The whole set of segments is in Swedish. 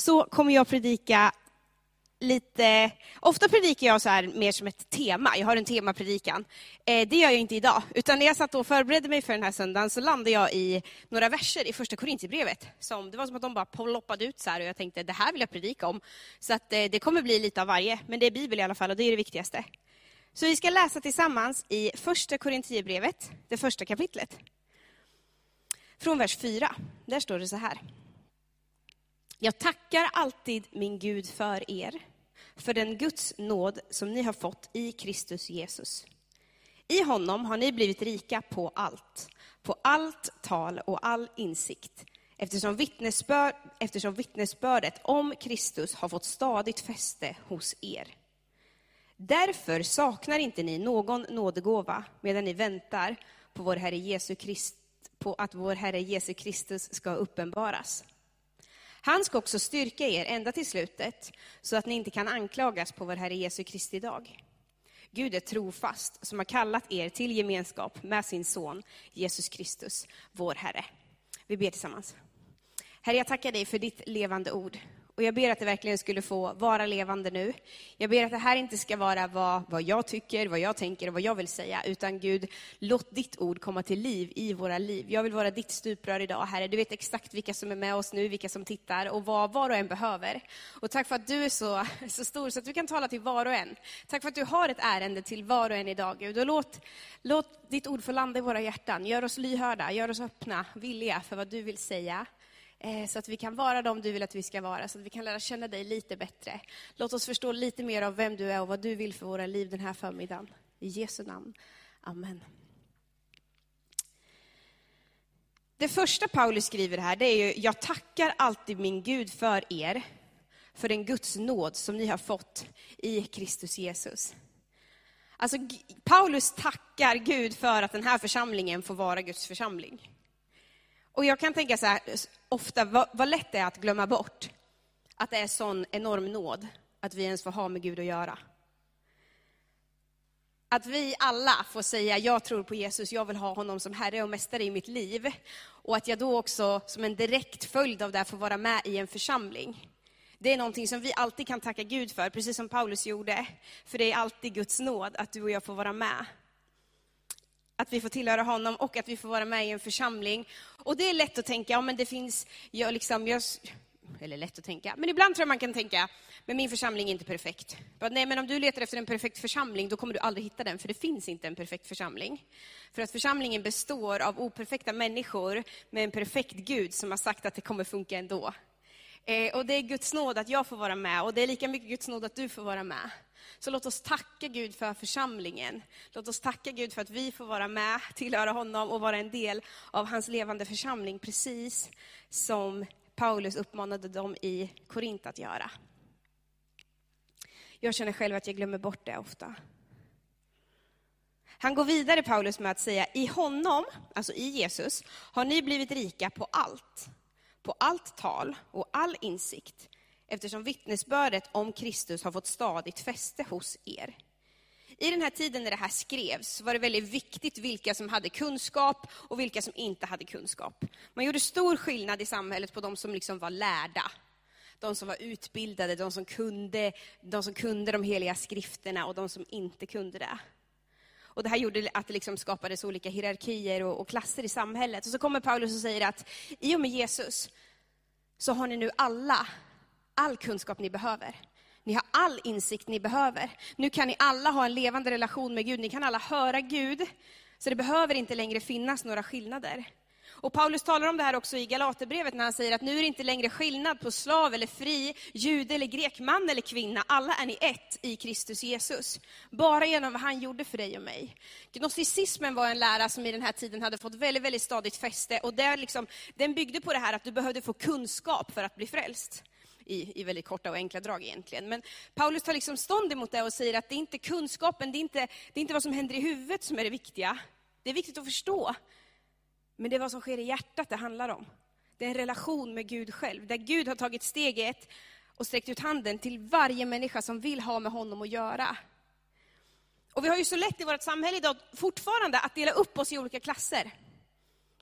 så kommer jag predika lite... Ofta predikar jag så här mer som ett tema. Jag har en temapredikan. Eh, det gör jag inte idag. Utan när jag satt och förberedde mig för den här söndagen så landade jag i några verser i första Korintierbrevet. Som, det var som att de bara ploppade ut så här och jag tänkte det här vill jag predika om. Så att, eh, det kommer bli lite av varje. Men det är Bibel i alla fall och det är det viktigaste. Så vi ska läsa tillsammans i första Korintierbrevet, det första kapitlet. Från vers 4. Där står det så här. Jag tackar alltid min Gud för er, för den Guds nåd som ni har fått i Kristus Jesus. I honom har ni blivit rika på allt, på allt tal och all insikt, eftersom, vittnesbörd, eftersom vittnesbördet om Kristus har fått stadigt fäste hos er. Därför saknar inte ni någon nådegåva medan ni väntar på, vår Herre Jesu Christ, på att vår Herre Jesu Kristus ska uppenbaras. Han ska också styrka er ända till slutet, så att ni inte kan anklagas på vår Herre Jesu Kristi dag. Gud är trofast, som har kallat er till gemenskap med sin son Jesus Kristus, vår Herre. Vi ber tillsammans. Herre, jag tackar dig för ditt levande ord. Och jag ber att det verkligen skulle få vara levande nu. Jag ber att det här inte ska vara vad, vad jag tycker, vad jag tänker och vad jag vill säga, utan Gud, låt ditt ord komma till liv i våra liv. Jag vill vara ditt stuprör idag, Herre. Du vet exakt vilka som är med oss nu, vilka som tittar och vad var och en behöver. Och tack för att du är så, så stor så att du kan tala till var och en. Tack för att du har ett ärende till var och en idag, Gud. Och låt, låt ditt ord få landa i våra hjärtan. Gör oss lyhörda, gör oss öppna, villiga för vad du vill säga. Eh, så att vi kan vara de du vill att vi ska vara, så att vi kan lära känna dig lite bättre. Låt oss förstå lite mer av vem du är och vad du vill för våra liv den här förmiddagen. I Jesu namn. Amen. Det första Paulus skriver här, det är ju, jag tackar alltid min Gud för er, för den Guds nåd som ni har fått i Kristus Jesus. Alltså, Paulus tackar Gud för att den här församlingen får vara Guds församling. Och jag kan tänka så här, ofta, vad, vad lätt det är att glömma bort att det är sån enorm nåd att vi ens får ha med Gud att göra. Att vi alla får säga, jag tror på Jesus, jag vill ha honom som Herre och Mästare i mitt liv. Och att jag då också som en direkt följd av det får vara med i en församling. Det är någonting som vi alltid kan tacka Gud för, precis som Paulus gjorde. För det är alltid Guds nåd att du och jag får vara med att vi får tillhöra honom och att vi får vara med i en församling. Och det är lätt att tänka, ja men det finns, jag liksom, jag, eller lätt att tänka, men ibland tror jag man kan tänka, men min församling är inte perfekt. Nej, men om du letar efter en perfekt församling, då kommer du aldrig hitta den, för det finns inte en perfekt församling. För att församlingen består av operfekta människor med en perfekt Gud som har sagt att det kommer funka ändå. Eh, och det är Guds nåd att jag får vara med, och det är lika mycket Guds nåd att du får vara med. Så låt oss tacka Gud för församlingen. Låt oss tacka Gud för att vi får vara med, tillhöra honom och vara en del av hans levande församling, precis som Paulus uppmanade dem i Korint att göra. Jag känner själv att jag glömmer bort det ofta. Han går vidare, Paulus, med att säga, i honom, alltså i Jesus, har ni blivit rika på allt. På allt tal och all insikt eftersom vittnesbördet om Kristus har fått stadigt fäste hos er. I den här tiden när det här skrevs var det väldigt viktigt vilka som hade kunskap och vilka som inte hade kunskap. Man gjorde stor skillnad i samhället på de som liksom var lärda, de som var utbildade, de som kunde de, som kunde de heliga skrifterna och de som inte kunde det. Och det här gjorde att det liksom skapades olika hierarkier och, och klasser i samhället. Och så kommer Paulus och säger att i och med Jesus så har ni nu alla all kunskap ni behöver. Ni har all insikt ni behöver. Nu kan ni alla ha en levande relation med Gud. Ni kan alla höra Gud. Så det behöver inte längre finnas några skillnader. Och Paulus talar om det här också i Galaterbrevet när han säger att nu är det inte längre skillnad på slav eller fri, jude eller grek, man eller kvinna. Alla är ni ett i Kristus Jesus. Bara genom vad han gjorde för dig och mig. Gnosticismen var en lära som i den här tiden hade fått väldigt, väldigt stadigt fäste. Och där liksom, den byggde på det här att du behövde få kunskap för att bli frälst i, i väldigt korta och enkla drag egentligen. Men Paulus tar liksom stånd emot det och säger att det är inte kunskapen, det är inte, det är inte vad som händer i huvudet som är det viktiga. Det är viktigt att förstå. Men det är vad som sker i hjärtat det handlar om. Det är en relation med Gud själv, där Gud har tagit steget och sträckt ut handen till varje människa som vill ha med honom att göra. Och vi har ju så lätt i vårt samhälle idag fortfarande att dela upp oss i olika klasser.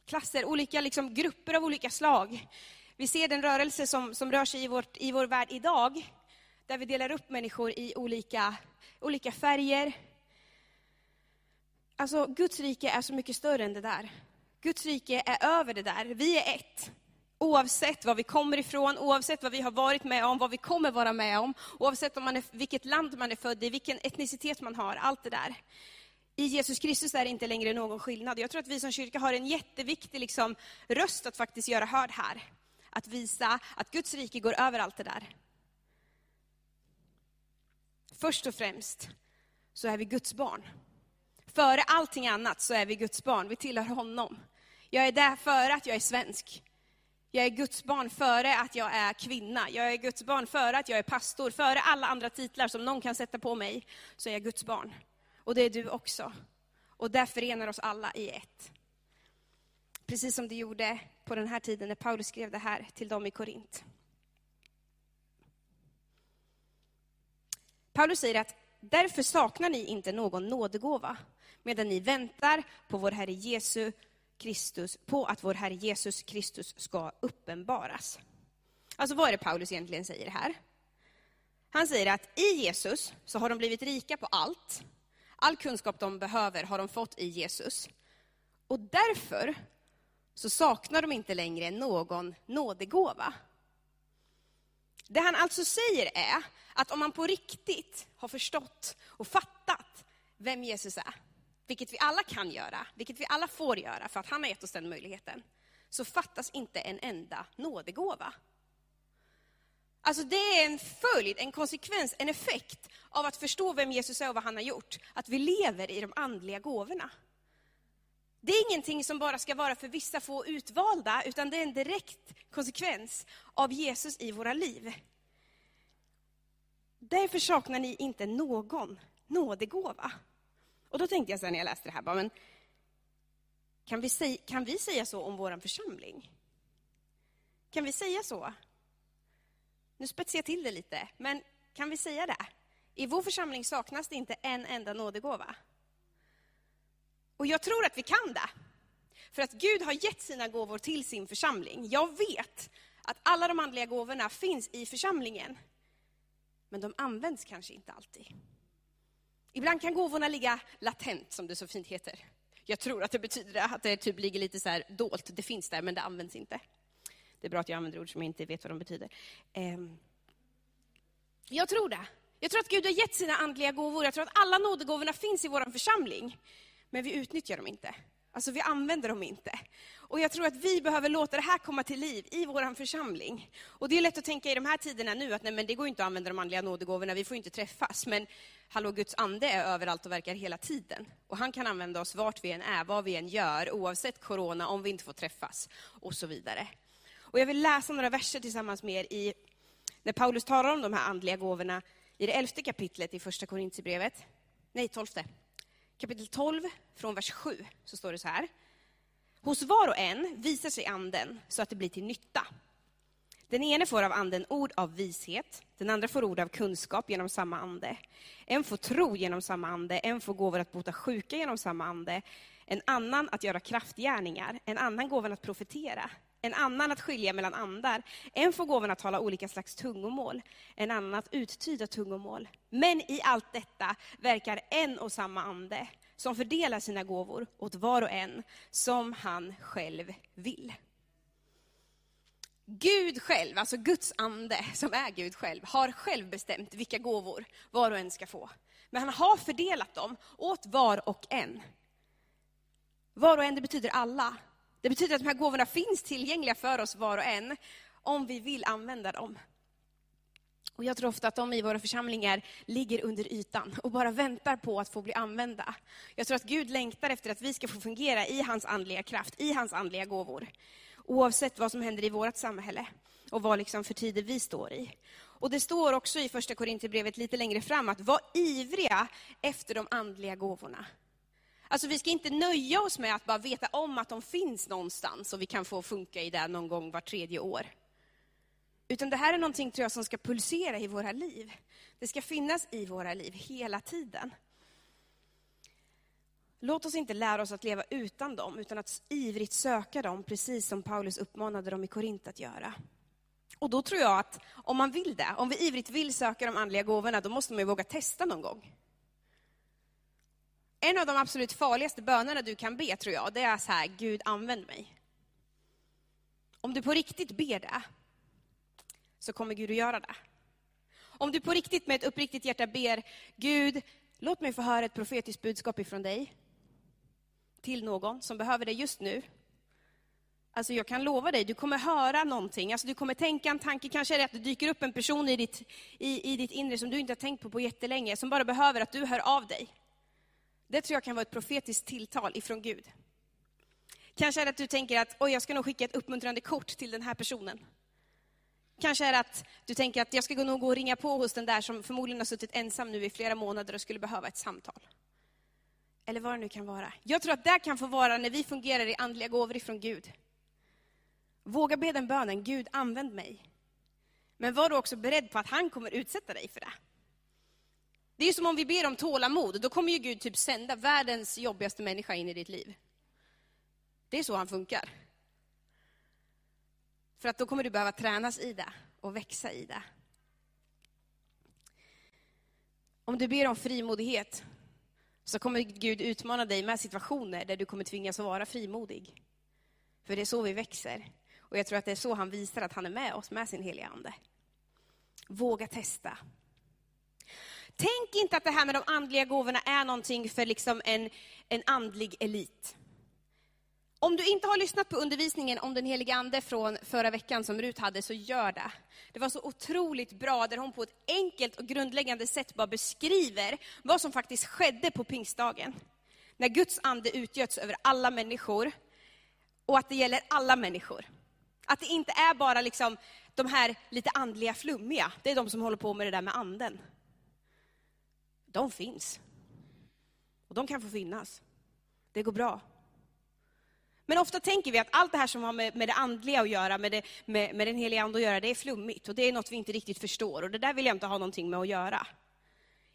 Klasser, olika liksom grupper av olika slag. Vi ser den rörelse som, som rör sig i, vårt, i vår värld idag, där vi delar upp människor i olika, olika färger. Alltså, Guds rike är så mycket större än det där. Guds rike är över det där. Vi är ett. Oavsett var vi kommer ifrån, oavsett vad vi har varit med om, vad vi kommer vara med om, oavsett om man är, vilket land man är född i, vilken etnicitet man har, allt det där. I Jesus Kristus är det inte längre någon skillnad. Jag tror att vi som kyrka har en jätteviktig liksom, röst att faktiskt göra hörd här. Att visa att Guds rike går över allt det där. Först och främst så är vi Guds barn. Före allting annat så är vi Guds barn, vi tillhör honom. Jag är där före att jag är svensk. Jag är Guds barn före att jag är kvinna. Jag är Guds barn före att jag är pastor. Före alla andra titlar som någon kan sätta på mig, så är jag Guds barn. Och det är du också. Och det förenar oss alla i ett. Precis som det gjorde på den här tiden när Paulus skrev det här till dem i Korint. Paulus säger att därför saknar ni inte någon nådegåva, medan ni väntar på vår Herre Jesu Kristus, på att vår Herre Jesus Kristus ska uppenbaras. Alltså vad är det Paulus egentligen säger här? Han säger att i Jesus så har de blivit rika på allt. All kunskap de behöver har de fått i Jesus. Och därför så saknar de inte längre någon nådegåva. Det han alltså säger är att om man på riktigt har förstått och fattat vem Jesus är, vilket vi alla kan göra, vilket vi alla får göra för att han har gett oss den möjligheten, så fattas inte en enda nådegåva. Alltså det är en följd, en konsekvens, en effekt av att förstå vem Jesus är och vad han har gjort. Att vi lever i de andliga gåvorna. Det är ingenting som bara ska vara för vissa få utvalda, utan det är en direkt konsekvens av Jesus i våra liv. Därför saknar ni inte någon nådegåva. Och då tänkte jag så när jag läste det här, bara, men kan vi, säga, kan vi säga så om vår församling? Kan vi säga så? Nu spetsar jag till det lite, men kan vi säga det? I vår församling saknas det inte en enda nådegåva. Och jag tror att vi kan det. För att Gud har gett sina gåvor till sin församling. Jag vet att alla de andliga gåvorna finns i församlingen. Men de används kanske inte alltid. Ibland kan gåvorna ligga latent, som det så fint heter. Jag tror att det betyder att det typ ligger lite så här dolt. Det finns där, men det används inte. Det är bra att jag använder ord som jag inte vet vad de betyder. Ehm, jag tror det. Jag tror att Gud har gett sina andliga gåvor. Jag tror att alla nådegåvorna finns i vår församling. Men vi utnyttjar dem inte. Alltså vi använder dem inte. Och jag tror att vi behöver låta det här komma till liv i vår församling. Och det är lätt att tänka i de här tiderna nu att nej, men det går inte att använda de andliga nådegåvorna, vi får inte träffas. Men hallå, Guds ande är överallt och verkar hela tiden. Och han kan använda oss vart vi än är, vad vi än gör, oavsett corona, om vi inte får träffas och så vidare. Och jag vill läsa några verser tillsammans med er i, när Paulus talar om de här andliga gåvorna i det elfte kapitlet i första Korintierbrevet. Nej, tolfte. Kapitel 12, från vers 7, så står det så här. Hos var och en visar sig anden så att det blir till nytta. Den ene får av anden ord av vishet, den andra får ord av kunskap genom samma ande. En får tro genom samma ande, en får gåvor att bota sjuka genom samma ande, en annan att göra kraftgärningar, en annan gåvan att profetera, en annan att skilja mellan andar, en får gåvan att tala olika slags tungomål, en annan att uttyda tungomål. Men i allt detta verkar en och samma ande, som fördelar sina gåvor åt var och en som han själv vill. Gud själv, alltså Guds ande, som är Gud själv, har själv bestämt vilka gåvor var och en ska få. Men han har fördelat dem åt var och en. Var och en, det betyder alla. Det betyder att de här gåvorna finns tillgängliga för oss var och en, om vi vill använda dem. Och jag tror ofta att de i våra församlingar ligger under ytan och bara väntar på att få bli använda. Jag tror att Gud längtar efter att vi ska få fungera i hans andliga kraft, i hans andliga gåvor. Oavsett vad som händer i vårt samhälle och vad liksom för tider vi står i. Och det står också i första Korinthierbrevet lite längre fram att var ivriga efter de andliga gåvorna. Alltså vi ska inte nöja oss med att bara veta om att de finns någonstans och vi kan få funka i det någon gång var tredje år. Utan det här är någonting tror jag, som ska pulsera i våra liv. Det ska finnas i våra liv hela tiden. Låt oss inte lära oss att leva utan dem, utan att ivrigt söka dem, precis som Paulus uppmanade dem i Korint att göra. Och då tror jag att om man vill det, om vi ivrigt vill söka de andliga gåvorna, då måste man ju våga testa någon gång. En av de absolut farligaste bönerna du kan be, tror jag, det är så här, Gud använd mig. Om du på riktigt ber det, så kommer Gud att göra det. Om du på riktigt med ett uppriktigt hjärta ber, Gud, låt mig få höra ett profetiskt budskap ifrån dig, till någon som behöver det just nu. Alltså jag kan lova dig, du kommer höra någonting, alltså du kommer tänka en tanke, kanske är det att det dyker upp en person i ditt, i, i ditt inre som du inte har tänkt på på jättelänge, som bara behöver att du hör av dig. Det tror jag kan vara ett profetiskt tilltal ifrån Gud. Kanske är det att du tänker att oj, jag ska nog skicka ett uppmuntrande kort till den här personen. Kanske är det att du tänker att jag ska nog gå och ringa på hos den där som förmodligen har suttit ensam nu i flera månader och skulle behöva ett samtal. Eller vad det nu kan vara. Jag tror att det kan få vara när vi fungerar i andliga gåvor ifrån Gud. Våga be den bönen, Gud använd mig. Men var då också beredd på att han kommer utsätta dig för det. Det är som om vi ber om tålamod, då kommer ju Gud typ sända världens jobbigaste människa in i ditt liv. Det är så han funkar. För att då kommer du behöva tränas i det och växa i det. Om du ber om frimodighet så kommer Gud utmana dig med situationer där du kommer tvingas att vara frimodig. För det är så vi växer. Och jag tror att det är så han visar att han är med oss med sin heliga Ande. Våga testa. Tänk inte att det här med de andliga gåvorna är någonting för liksom en, en andlig elit. Om du inte har lyssnat på undervisningen om den helige Ande från förra veckan som Rut hade, så gör det. Det var så otroligt bra, där hon på ett enkelt och grundläggande sätt bara beskriver vad som faktiskt skedde på pingstdagen. När Guds ande utgöts över alla människor, och att det gäller alla människor. Att det inte är bara liksom de här lite andliga flummiga, det är de som håller på med det där med anden. De finns. Och de kan få finnas. Det går bra. Men ofta tänker vi att allt det här som har med, med det andliga att göra, med, det, med, med den heliga ande att göra, det är flummigt och det är något vi inte riktigt förstår och det där vill jag inte ha någonting med att göra.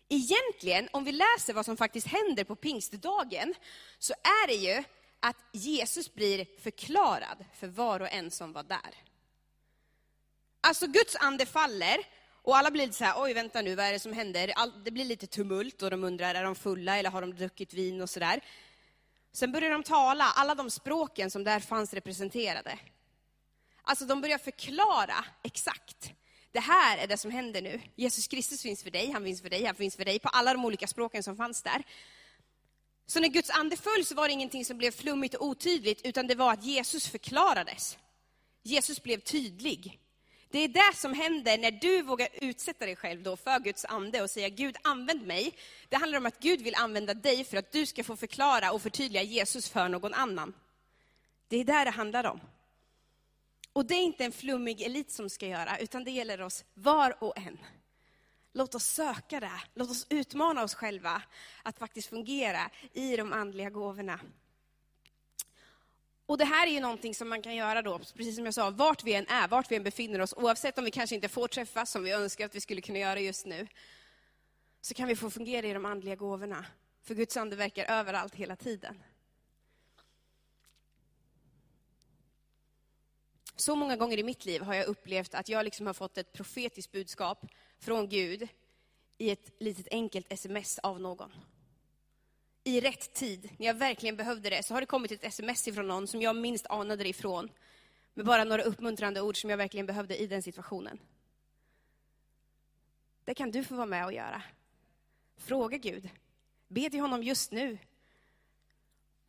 Egentligen, om vi läser vad som faktiskt händer på pingstdagen, så är det ju att Jesus blir förklarad för var och en som var där. Alltså Guds ande faller och alla blir lite så här, oj vänta nu, vad är det som händer? det blir lite tumult och de undrar, är de fulla eller har de druckit vin och sådär. Sen börjar de tala, alla de språken som där fanns representerade. Alltså de börjar förklara exakt. Det här är det som händer nu. Jesus Kristus finns för dig, han finns för dig, han finns för dig, på alla de olika språken som fanns där. Så när Guds ande föll så var det ingenting som blev flummigt och otydligt, utan det var att Jesus förklarades. Jesus blev tydlig. Det är det som händer när du vågar utsätta dig själv då för Guds ande och säga Gud använd mig. Det handlar om att Gud vill använda dig för att du ska få förklara och förtydliga Jesus för någon annan. Det är där det handlar om. Och det är inte en flummig elit som ska göra, utan det gäller oss var och en. Låt oss söka det, låt oss utmana oss själva att faktiskt fungera i de andliga gåvorna. Och det här är ju någonting som man kan göra då, precis som jag sa, vart vi än är, vart vi än befinner oss, oavsett om vi kanske inte får träffas som vi önskar att vi skulle kunna göra just nu, så kan vi få fungera i de andliga gåvorna. För Guds ande verkar överallt hela tiden. Så många gånger i mitt liv har jag upplevt att jag liksom har fått ett profetiskt budskap från Gud i ett litet enkelt sms av någon i rätt tid, när jag verkligen behövde det, så har det kommit ett sms ifrån någon som jag minst anade det ifrån. Med bara några uppmuntrande ord som jag verkligen behövde i den situationen. Det kan du få vara med och göra. Fråga Gud. Be till honom just nu.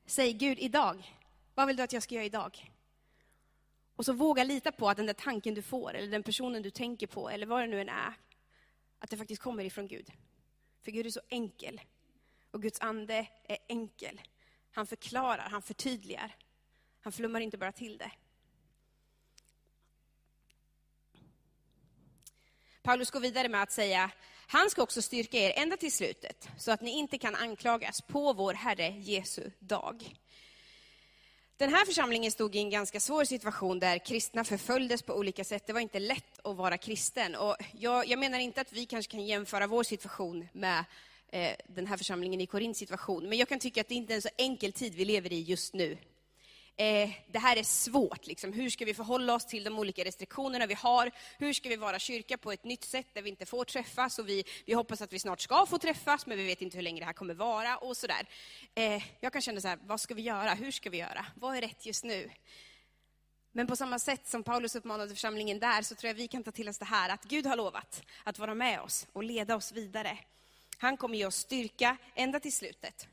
Säg Gud, idag, vad vill du att jag ska göra idag? Och så våga lita på att den där tanken du får, eller den personen du tänker på, eller vad det nu än är, att det faktiskt kommer ifrån Gud. För Gud är så enkel. Och Guds ande är enkel. Han förklarar, han förtydligar. Han flummar inte bara till det. Paulus går vidare med att säga, han ska också styrka er ända till slutet, så att ni inte kan anklagas på vår Herre Jesu dag. Den här församlingen stod i en ganska svår situation där kristna förföljdes på olika sätt. Det var inte lätt att vara kristen. Och jag, jag menar inte att vi kanske kan jämföra vår situation med Eh, den här församlingen i Korinths situation. Men jag kan tycka att det inte är en så enkel tid vi lever i just nu. eh, det här är svårt. Liksom. Hur ska vi förhålla oss till de olika restriktionerna vi har? Hur ska vi vara kyrka på ett nytt sätt där vi inte får träffas? Och vi, vi hoppas att vi snart ska få träffas, men vi vet inte hur länge det här kommer vara. och sådär. Eh, jag kan känna så här, vad ska vi göra? Hur ska vi göra? Vad är rätt just nu? Men på samma sätt som Paulus uppmanade församlingen där, så tror jag vi kan ta till oss det här, att Gud har lovat att vara med oss och leda oss vidare. Han kommer ge oss styrka ända till slutet.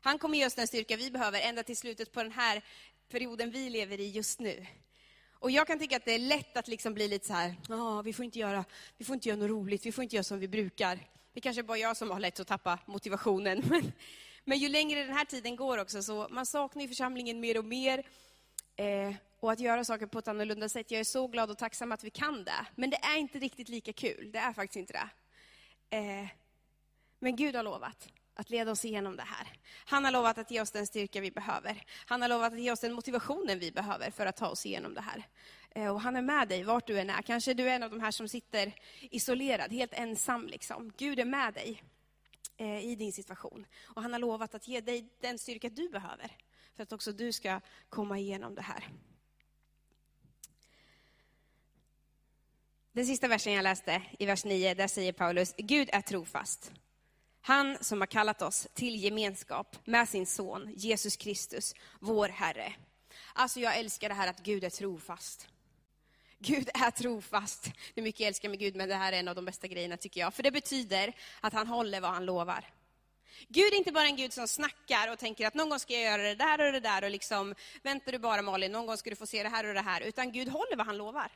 Han kommer ge oss den styrka vi behöver ända till slutet på den här perioden vi lever i just nu. Och jag kan tycka att det är lätt att liksom bli lite så här, vi, får inte göra, vi får inte göra något roligt, vi får inte göra som vi brukar. Det kanske är bara jag som har lätt att tappa motivationen. Men, men ju längre den här tiden går också, så man saknar ju församlingen mer och mer. Eh, och att göra saker på ett annorlunda sätt. Jag är så glad och tacksam att vi kan det. Men det är inte riktigt lika kul. Det är faktiskt inte det. Eh, men Gud har lovat att leda oss igenom det här. Han har lovat att ge oss den styrka vi behöver. Han har lovat att ge oss den motivationen vi behöver för att ta oss igenom det här. Eh, och han är med dig vart du än är. Kanske du är en av de här som sitter isolerad, helt ensam. Liksom. Gud är med dig eh, i din situation. Och han har lovat att ge dig den styrka du behöver för att också du ska komma igenom det här. Den sista versen jag läste, i vers 9, där säger Paulus, Gud är trofast. Han som har kallat oss till gemenskap med sin son Jesus Kristus, vår Herre. Alltså jag älskar det här att Gud är trofast. Gud är trofast. Det är mycket jag älskar med Gud, men det här är en av de bästa grejerna tycker jag. För det betyder att han håller vad han lovar. Gud är inte bara en Gud som snackar och tänker att någon gång ska jag göra det där och det där och liksom, väntar du bara Malin, någon gång ska du få se det här och det här. Utan Gud håller vad han lovar.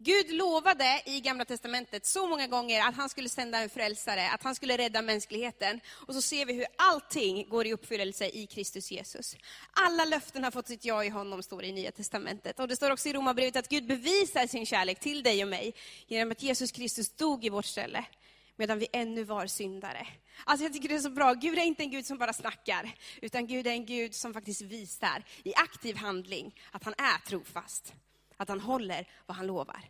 Gud lovade i Gamla Testamentet så många gånger att han skulle sända en frälsare, att han skulle rädda mänskligheten. Och så ser vi hur allting går i uppfyllelse i Kristus Jesus. Alla löften har fått sitt ja i honom, står det i Nya Testamentet. Och det står också i Romarbrevet att Gud bevisar sin kärlek till dig och mig genom att Jesus Kristus dog i vårt ställe medan vi ännu var syndare. Alltså jag tycker det är så bra. Gud är inte en Gud som bara snackar, utan Gud är en Gud som faktiskt visar i aktiv handling att han är trofast att han håller vad han lovar.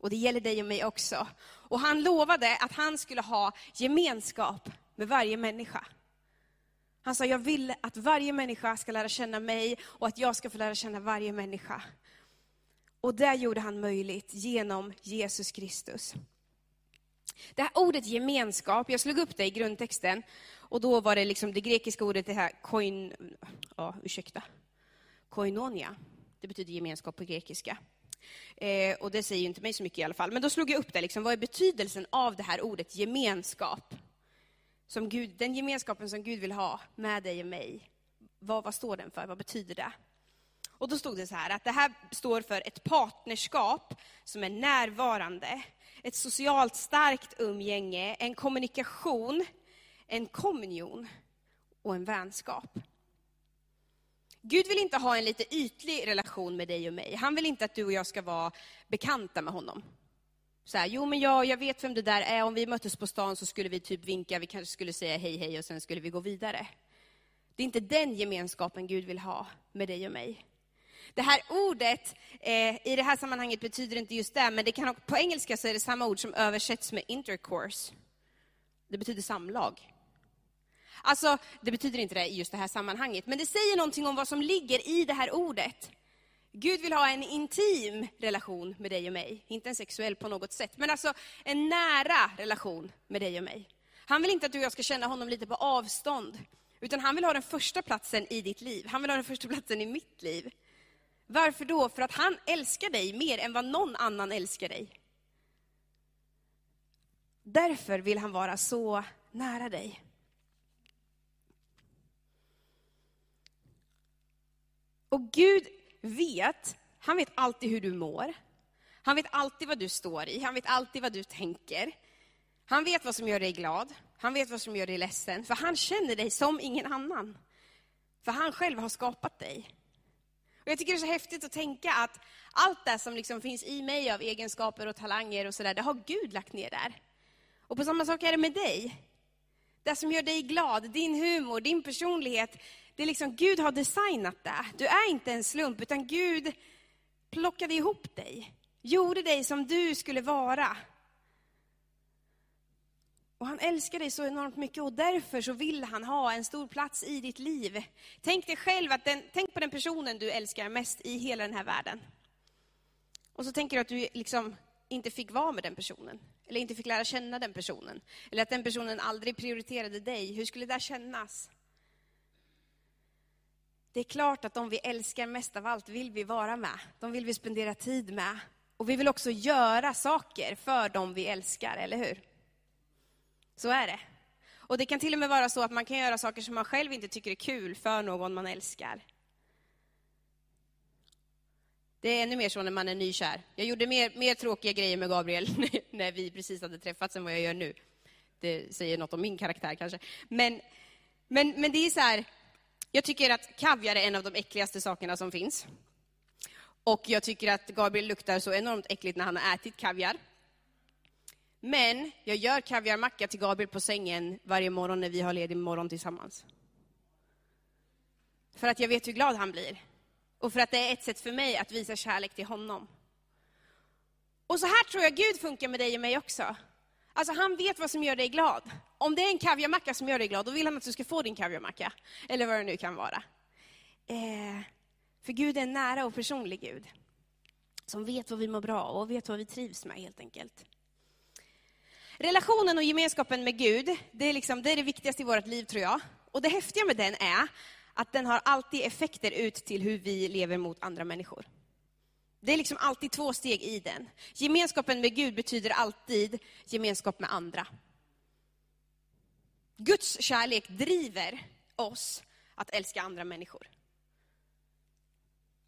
Och det gäller dig och mig också. Och han lovade att han skulle ha gemenskap med varje människa. Han sa, jag vill att varje människa ska lära känna mig och att jag ska få lära känna varje människa. Och det gjorde han möjligt genom Jesus Kristus. Det här ordet gemenskap, jag slog upp det i grundtexten, och då var det liksom det grekiska ordet, det här koin, ja, ursäkta, koinonia. Det betyder gemenskap på grekiska. Eh, och det säger inte mig så mycket i alla fall. Men då slog jag upp det, liksom, vad är betydelsen av det här ordet gemenskap? Som Gud, den gemenskapen som Gud vill ha med dig och mig. Vad, vad står den för? Vad betyder det? Och då stod det så här, att det här står för ett partnerskap som är närvarande, ett socialt starkt umgänge, en kommunikation, en kommunion och en vänskap. Gud vill inte ha en lite ytlig relation med dig och mig. Han vill inte att du och jag ska vara bekanta med honom. Så här, jo men jag, jag vet vem det där är, om vi möttes på stan så skulle vi typ vinka, vi kanske skulle säga hej hej och sen skulle vi gå vidare. Det är inte den gemenskapen Gud vill ha med dig och mig. Det här ordet eh, i det här sammanhanget betyder inte just det, men det kan, på engelska så är det samma ord som översätts med intercourse. Det betyder samlag. Alltså, det betyder inte det i just det här sammanhanget, men det säger någonting om vad som ligger i det här ordet. Gud vill ha en intim relation med dig och mig, inte en sexuell på något sätt, men alltså en nära relation med dig och mig. Han vill inte att du och jag ska känna honom lite på avstånd, utan han vill ha den första platsen i ditt liv. Han vill ha den första platsen i mitt liv. Varför då? För att han älskar dig mer än vad någon annan älskar dig. Därför vill han vara så nära dig. Och Gud vet, han vet alltid hur du mår. Han vet alltid vad du står i, han vet alltid vad du tänker. Han vet vad som gör dig glad, han vet vad som gör dig ledsen, för han känner dig som ingen annan. För han själv har skapat dig. Och jag tycker det är så häftigt att tänka att allt det som liksom finns i mig av egenskaper och talanger och sådär, det har Gud lagt ner där. Och på samma sak är det med dig. Det som gör dig glad, din humor, din personlighet, det är liksom, Gud har designat det. Du är inte en slump, utan Gud plockade ihop dig. Gjorde dig som du skulle vara. Och han älskar dig så enormt mycket och därför så vill han ha en stor plats i ditt liv. Tänk dig själv att den, tänk på den personen du älskar mest i hela den här världen. Och så tänker du att du liksom inte fick vara med den personen. Eller inte fick lära känna den personen. Eller att den personen aldrig prioriterade dig. Hur skulle det kännas? Det är klart att de vi älskar mest av allt vill vi vara med. De vill vi spendera tid med. Och vi vill också göra saker för dem vi älskar, eller hur? Så är det. Och det kan till och med vara så att man kan göra saker som man själv inte tycker är kul för någon man älskar. Det är ännu mer så när man är nykär. Jag gjorde mer, mer tråkiga grejer med Gabriel när vi precis hade träffats än vad jag gör nu. Det säger något om min karaktär kanske. Men, men, men det är så här, jag tycker att kaviar är en av de äckligaste sakerna som finns. Och jag tycker att Gabriel luktar så enormt äckligt när han har ätit kaviar. Men jag gör kaviarmacka till Gabriel på sängen varje morgon när vi har ledig morgon tillsammans. För att jag vet hur glad han blir. Och för att det är ett sätt för mig att visa kärlek till honom. Och så här tror jag Gud funkar med dig och mig också. Alltså han vet vad som gör dig glad. Om det är en kaviarmacka som gör dig glad, då vill han att du ska få din kaviarmacka. Eller vad det nu kan vara. Eh, för Gud är en nära och personlig Gud. Som vet vad vi mår bra och vet vad vi trivs med helt enkelt. Relationen och gemenskapen med Gud, det är, liksom, det är det viktigaste i vårt liv tror jag. Och det häftiga med den är att den har alltid effekter ut till hur vi lever mot andra människor. Det är liksom alltid två steg i den. Gemenskapen med Gud betyder alltid gemenskap med andra. Guds kärlek driver oss att älska andra människor.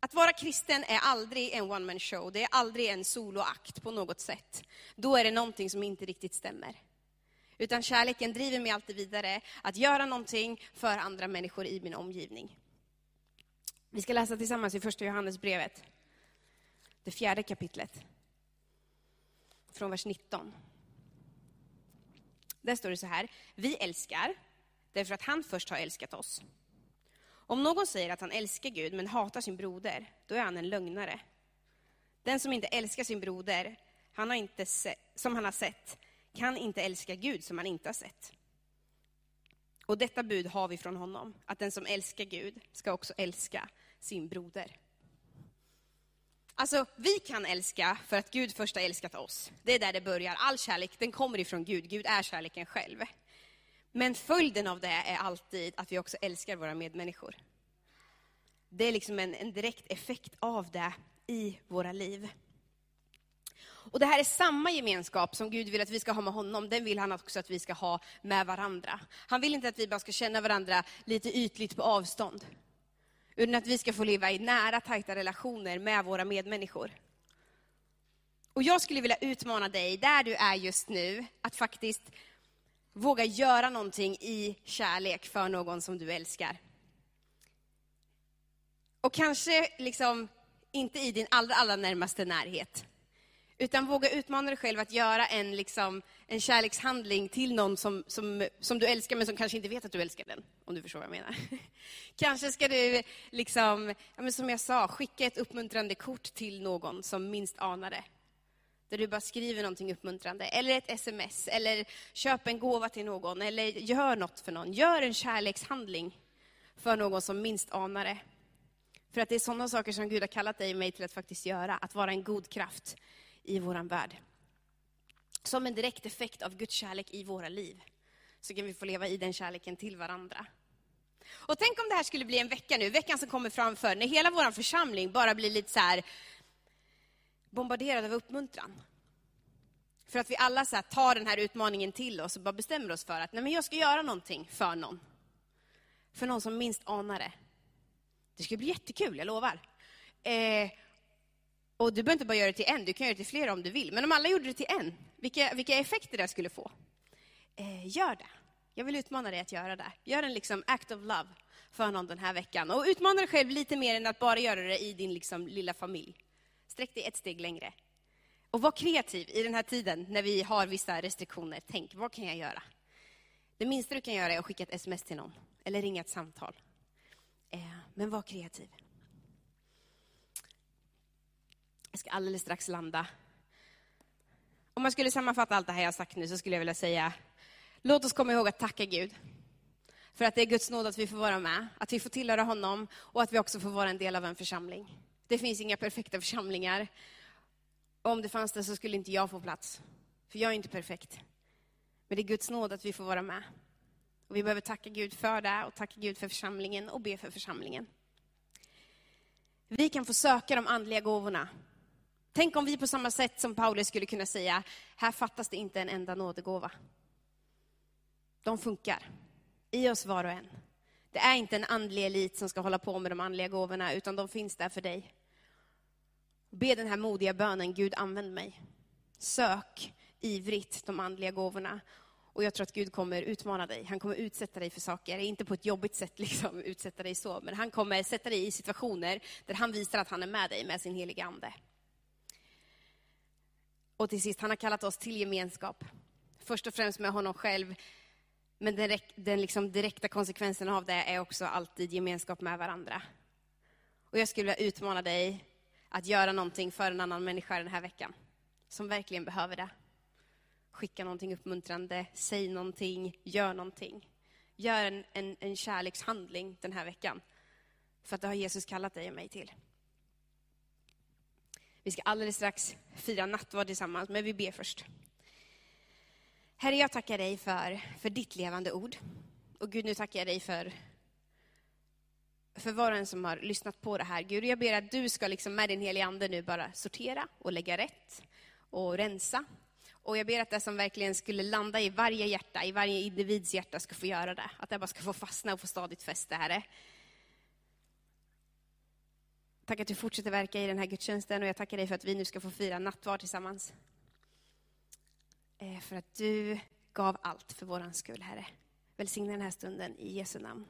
Att vara kristen är aldrig en one man show, det är aldrig en soloakt på något sätt. Då är det någonting som inte riktigt stämmer. Utan kärleken driver mig alltid vidare att göra någonting för andra människor i min omgivning. Vi ska läsa tillsammans i första Johannesbrevet, det fjärde kapitlet. Från vers 19. Där står det så här, vi älskar därför att han först har älskat oss. Om någon säger att han älskar Gud men hatar sin broder, då är han en lögnare. Den som inte älskar sin broder, han har inte se, som han har sett, kan inte älska Gud som han inte har sett. Och detta bud har vi från honom, att den som älskar Gud ska också älska sin broder. Alltså, vi kan älska för att Gud först har älskat oss. Det är där det börjar. All kärlek, den kommer ifrån Gud. Gud är kärleken själv. Men följden av det är alltid att vi också älskar våra medmänniskor. Det är liksom en, en direkt effekt av det i våra liv. Och det här är samma gemenskap som Gud vill att vi ska ha med honom, den vill han också att vi ska ha med varandra. Han vill inte att vi bara ska känna varandra lite ytligt på avstånd. Utan att vi ska få leva i nära, tajta relationer med våra medmänniskor. Och jag skulle vilja utmana dig, där du är just nu, att faktiskt våga göra någonting i kärlek för någon som du älskar. Och kanske liksom inte i din allra, allra närmaste närhet. Utan våga utmana dig själv att göra en, liksom, en kärlekshandling till någon som, som, som du älskar, men som kanske inte vet att du älskar den. Om du förstår vad jag menar. kanske ska du, liksom, ja, men som jag sa, skicka ett uppmuntrande kort till någon som minst anar det. Där du bara skriver någonting uppmuntrande, eller ett sms, eller köp en gåva till någon, eller gör något för någon. Gör en kärlekshandling för någon som minst anar det. För att det är sådana saker som Gud har kallat dig och mig till att faktiskt göra, att vara en god kraft i vår värld. Som en direkt effekt av Guds kärlek i våra liv, så kan vi få leva i den kärleken till varandra. Och tänk om det här skulle bli en vecka nu, veckan som kommer framför, när hela vår församling bara blir lite så här bombarderad av uppmuntran. För att vi alla så tar den här utmaningen till oss och bara bestämmer oss för att nej men jag ska göra någonting för någon. För någon som minst anar det. Det ska bli jättekul, jag lovar. Eh, och du behöver inte bara göra det till en, du kan göra det till flera om du vill. Men om alla gjorde det till en, vilka, vilka effekter det skulle få? Eh, gör det. Jag vill utmana dig att göra det. Gör en liksom act of love för någon den här veckan. Och utmana dig själv lite mer än att bara göra det i din liksom lilla familj. Sträck dig ett steg längre. Och var kreativ i den här tiden när vi har vissa restriktioner. Tänk, vad kan jag göra? Det minsta du kan göra är att skicka ett sms till någon eller ringa ett samtal. Eh, men var kreativ. Jag ska alldeles strax landa. Om man skulle sammanfatta allt det här jag sagt nu så skulle jag vilja säga Låt oss komma ihåg att tacka Gud. För att det är Guds nåd att vi får vara med, att vi får tillhöra honom och att vi också får vara en del av en församling. Det finns inga perfekta församlingar. Om det fanns det så skulle inte jag få plats. För jag är inte perfekt. Men det är Guds nåd att vi får vara med. Och vi behöver tacka Gud för det och tacka Gud för församlingen och be för församlingen. Vi kan få söka de andliga gåvorna. Tänk om vi på samma sätt som Paulus skulle kunna säga, här fattas det inte en enda nådegåva. De funkar i oss var och en. Det är inte en andlig elit som ska hålla på med de andliga gåvorna, utan de finns där för dig. Be den här modiga bönen, Gud använd mig. Sök ivrigt de andliga gåvorna. Och jag tror att Gud kommer utmana dig. Han kommer utsätta dig för saker, inte på ett jobbigt sätt, liksom, utsätta dig så, men han kommer sätta dig i situationer där han visar att han är med dig med sin heliga Ande. Och till sist, han har kallat oss till gemenskap. Först och främst med honom själv, men den, den liksom direkta konsekvensen av det är också alltid gemenskap med varandra. Och jag skulle vilja utmana dig att göra någonting för en annan människa den här veckan, som verkligen behöver det. Skicka någonting uppmuntrande, säg någonting, gör någonting. Gör en, en, en kärlekshandling den här veckan, för att det har Jesus kallat dig och mig till. Vi ska alldeles strax fira nattvard tillsammans, men vi ber först. Herre, jag tackar dig för, för ditt levande ord. Och Gud, nu tackar jag dig för, för var och en som har lyssnat på det här. Gud, jag ber att du ska liksom med din heliga Ande nu bara sortera och lägga rätt och rensa. Och jag ber att det som verkligen skulle landa i varje hjärta, i varje individs hjärta, ska få göra det. Att det bara ska få fastna och få stadigt fäste, Herre. Tack att du fortsätter verka i den här gudstjänsten och jag tackar dig för att vi nu ska få fira nattvard tillsammans. Eh, för att du gav allt för våran skull, Herre. Välsigna den här stunden i Jesu namn.